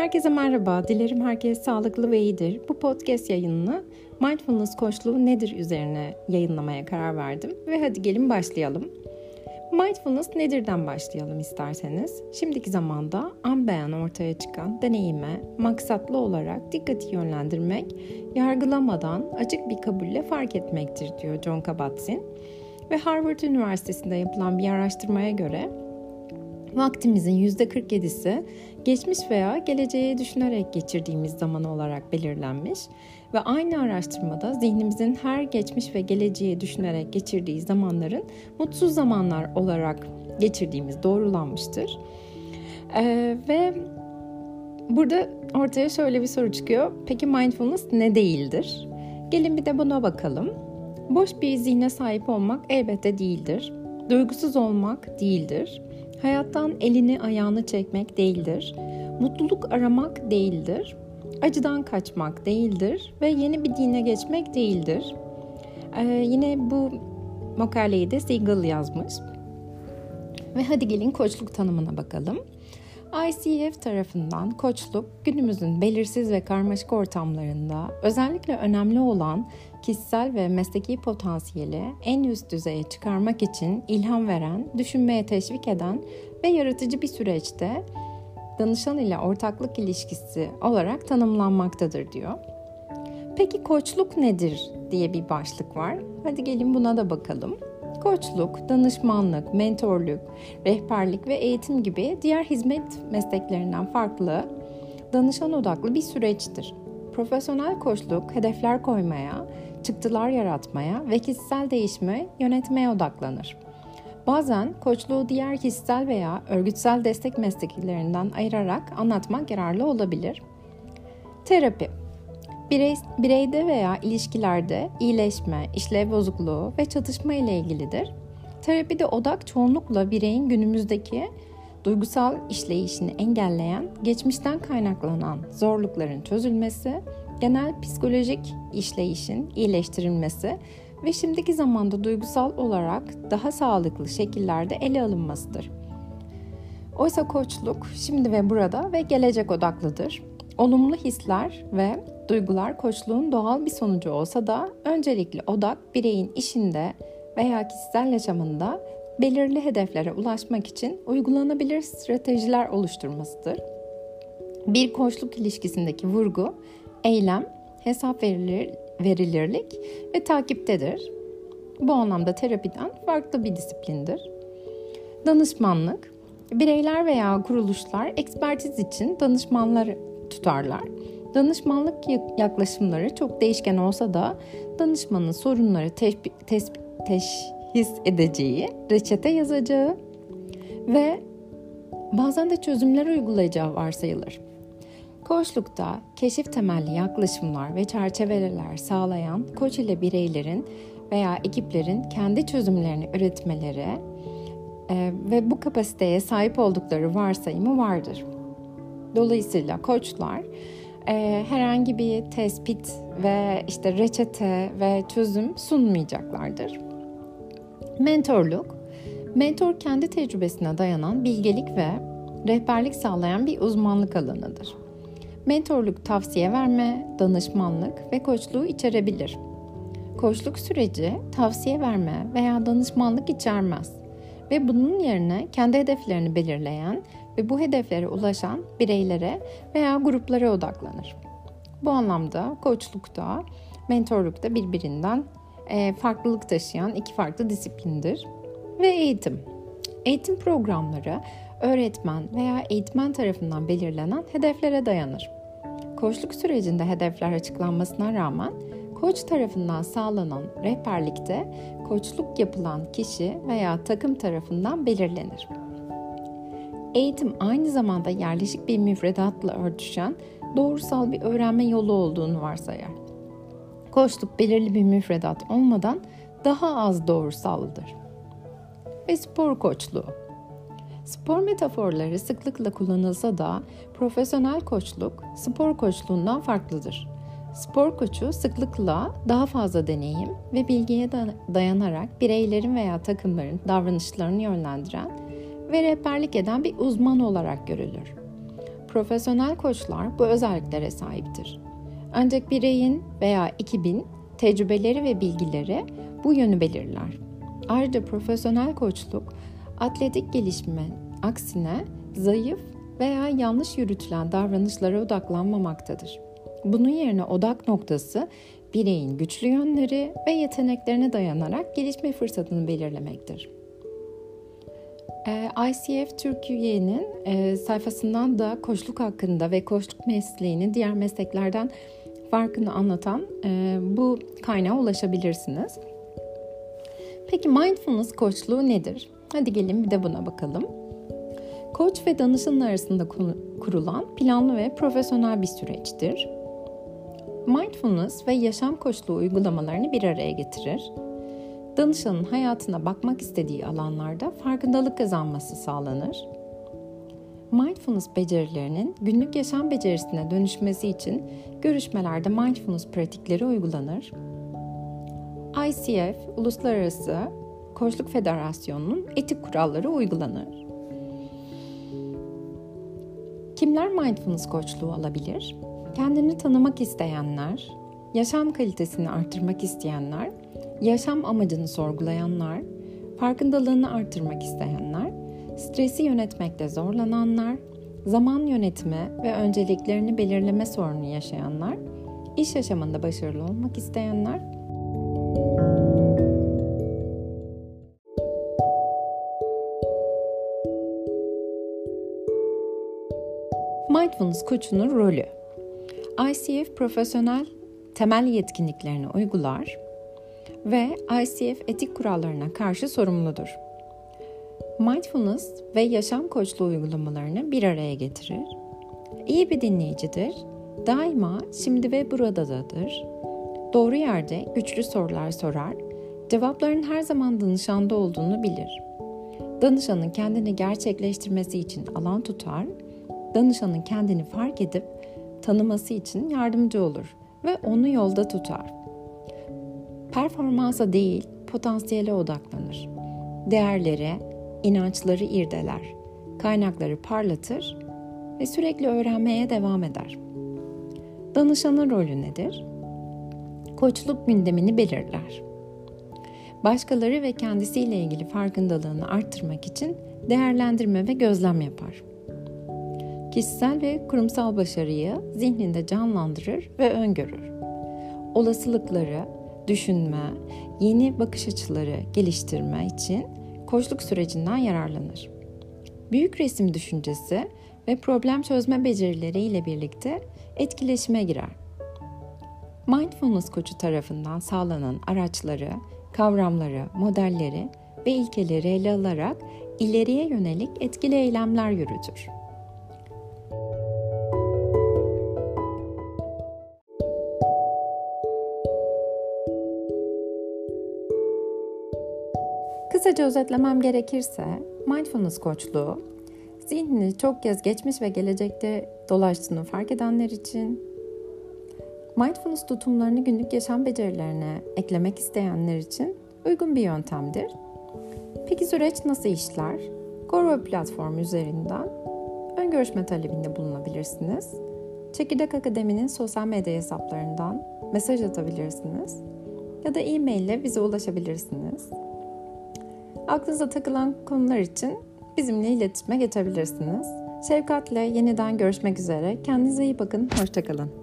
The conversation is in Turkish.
Herkese merhaba. Dilerim herkes sağlıklı ve iyidir. Bu podcast yayınını mindfulness koçluğu nedir üzerine yayınlamaya karar verdim ve hadi gelin başlayalım. Mindfulness nedirden başlayalım isterseniz. Şimdiki zamanda an beyan ortaya çıkan deneyime maksatlı olarak dikkati yönlendirmek, yargılamadan açık bir kabulle fark etmektir diyor John Kabat-Zinn. Ve Harvard Üniversitesi'nde yapılan bir araştırmaya göre vaktimizin %47'si geçmiş veya geleceğe düşünerek geçirdiğimiz zaman olarak belirlenmiş ve aynı araştırmada zihnimizin her geçmiş ve geleceğe düşünerek geçirdiği zamanların mutsuz zamanlar olarak geçirdiğimiz doğrulanmıştır. Ee, ve burada ortaya şöyle bir soru çıkıyor. Peki mindfulness ne değildir? Gelin bir de buna bakalım. Boş bir zihne sahip olmak elbette değildir. Duygusuz olmak değildir. Hayattan elini ayağını çekmek değildir. Mutluluk aramak değildir. Acıdan kaçmak değildir ve yeni bir dine geçmek değildir. Ee, yine bu makaleyi de Siegel yazmış. Ve hadi gelin koçluk tanımına bakalım. ICF tarafından koçluk günümüzün belirsiz ve karmaşık ortamlarında özellikle önemli olan kişisel ve mesleki potansiyeli en üst düzeye çıkarmak için ilham veren, düşünmeye teşvik eden ve yaratıcı bir süreçte danışan ile ortaklık ilişkisi olarak tanımlanmaktadır diyor. Peki koçluk nedir diye bir başlık var. Hadi gelin buna da bakalım. Koçluk, danışmanlık, mentorluk, rehberlik ve eğitim gibi diğer hizmet mesleklerinden farklı, danışan odaklı bir süreçtir. Profesyonel koçluk hedefler koymaya, çıktılar yaratmaya ve kişisel değişime yönetmeye odaklanır. Bazen koçluğu diğer kişisel veya örgütsel destek mesleklerinden ayırarak anlatmak yararlı olabilir. Terapi Birey, bireyde veya ilişkilerde iyileşme, işlev bozukluğu ve çatışma ile ilgilidir. Terapide odak çoğunlukla bireyin günümüzdeki duygusal işleyişini engelleyen, geçmişten kaynaklanan zorlukların çözülmesi, genel psikolojik işleyişin iyileştirilmesi ve şimdiki zamanda duygusal olarak daha sağlıklı şekillerde ele alınmasıdır. Oysa koçluk şimdi ve burada ve gelecek odaklıdır. Olumlu hisler ve duygular koçluğun doğal bir sonucu olsa da öncelikli odak bireyin işinde veya kişisel yaşamında belirli hedeflere ulaşmak için uygulanabilir stratejiler oluşturmasıdır. Bir koçluk ilişkisindeki vurgu, eylem, hesap verilir, verilirlik ve takiptedir. Bu anlamda terapiden farklı bir disiplindir. Danışmanlık, bireyler veya kuruluşlar ekspertiz için danışmanlar tutarlar. Danışmanlık yaklaşımları çok değişken olsa da danışmanın sorunları teşhis edeceği, reçete yazacağı ve bazen de çözümler uygulayacağı varsayılır. Koçlukta keşif temelli yaklaşımlar ve çerçeveler sağlayan koç ile bireylerin veya ekiplerin kendi çözümlerini üretmeleri e, ve bu kapasiteye sahip oldukları varsayımı vardır. Dolayısıyla koçlar e, herhangi bir tespit ve işte reçete ve çözüm sunmayacaklardır. Mentorluk, mentor kendi tecrübesine dayanan bilgelik ve rehberlik sağlayan bir uzmanlık alanıdır. Mentorluk tavsiye verme, danışmanlık ve koçluğu içerebilir. Koçluk süreci tavsiye verme veya danışmanlık içermez ve bunun yerine kendi hedeflerini belirleyen ve bu hedeflere ulaşan bireylere veya gruplara odaklanır. Bu anlamda koçlukta, mentorlukta birbirinden e, farklılık taşıyan iki farklı disiplindir. Ve eğitim. Eğitim programları öğretmen veya eğitmen tarafından belirlenen hedeflere dayanır. Koçluk sürecinde hedefler açıklanmasına rağmen koç tarafından sağlanan rehberlikte koçluk yapılan kişi veya takım tarafından belirlenir. Eğitim aynı zamanda yerleşik bir müfredatla örtüşen doğrusal bir öğrenme yolu olduğunu varsayar. Koçluk belirli bir müfredat olmadan daha az doğrusaldır. Ve spor koçluğu Spor metaforları sıklıkla kullanılsa da profesyonel koçluk spor koçluğundan farklıdır. Spor koçu sıklıkla daha fazla deneyim ve bilgiye dayanarak bireylerin veya takımların davranışlarını yönlendiren ve rehberlik eden bir uzman olarak görülür. Profesyonel koçlar bu özelliklere sahiptir. Ancak bireyin veya ekibin tecrübeleri ve bilgileri bu yönü belirler. Ayrıca profesyonel koçluk atletik gelişme aksine zayıf veya yanlış yürütülen davranışlara odaklanmamaktadır. Bunun yerine odak noktası bireyin güçlü yönleri ve yeteneklerine dayanarak gelişme fırsatını belirlemektir. Ee, ICF Türkiye'nin e, sayfasından da koçluk hakkında ve koçluk mesleğinin diğer mesleklerden farkını anlatan e, bu kaynağa ulaşabilirsiniz. Peki mindfulness koçluğu nedir? Hadi gelin bir de buna bakalım. Koç ve danışan arasında kurulan planlı ve profesyonel bir süreçtir. Mindfulness ve yaşam koçluğu uygulamalarını bir araya getirir. Danışanın hayatına bakmak istediği alanlarda farkındalık kazanması sağlanır. Mindfulness becerilerinin günlük yaşam becerisine dönüşmesi için görüşmelerde mindfulness pratikleri uygulanır. ICF, Uluslararası Koçluk Federasyonu'nun etik kuralları uygulanır. Kimler mindfulness koçluğu alabilir? Kendini tanımak isteyenler, yaşam kalitesini artırmak isteyenler, yaşam amacını sorgulayanlar, farkındalığını artırmak isteyenler, stresi yönetmekte zorlananlar, zaman yönetimi ve önceliklerini belirleme sorunu yaşayanlar, iş yaşamında başarılı olmak isteyenler, Mindfulness koçunun rolü ICF profesyonel temel yetkinliklerini uygular ve ICF etik kurallarına karşı sorumludur. Mindfulness ve yaşam koçluğu uygulamalarını bir araya getirir. İyi bir dinleyicidir. Daima şimdi ve buradadır. Doğru yerde güçlü sorular sorar. Cevapların her zaman danışanda olduğunu bilir. Danışanın kendini gerçekleştirmesi için alan tutar. Danışanın kendini fark edip tanıması için yardımcı olur ve onu yolda tutar. Performansa değil, potansiyele odaklanır. Değerlere, inançları irdeler, kaynakları parlatır ve sürekli öğrenmeye devam eder. Danışanın rolü nedir? Koçluk gündemini belirler. Başkaları ve kendisiyle ilgili farkındalığını arttırmak için değerlendirme ve gözlem yapar. Kişisel ve kurumsal başarıyı zihninde canlandırır ve öngörür. Olasılıkları, düşünme, yeni bakış açıları geliştirme için koçluk sürecinden yararlanır. Büyük resim düşüncesi ve problem çözme becerileri ile birlikte etkileşime girer. Mindfulness koçu tarafından sağlanan araçları, kavramları, modelleri ve ilkeleri ele alarak ileriye yönelik etkili eylemler yürütür. Kısaca özetlemem gerekirse mindfulness koçluğu zihnini çok kez geçmiş ve gelecekte dolaştığını fark edenler için mindfulness tutumlarını günlük yaşam becerilerine eklemek isteyenler için uygun bir yöntemdir. Peki süreç nasıl işler? Goro platformu üzerinden ön görüşme talebinde bulunabilirsiniz. Çekirdek Akademi'nin sosyal medya hesaplarından mesaj atabilirsiniz ya da e-mail ile bize ulaşabilirsiniz. Aklınıza takılan konular için bizimle iletişime geçebilirsiniz. Şefkatle yeniden görüşmek üzere. Kendinize iyi bakın. Hoşçakalın.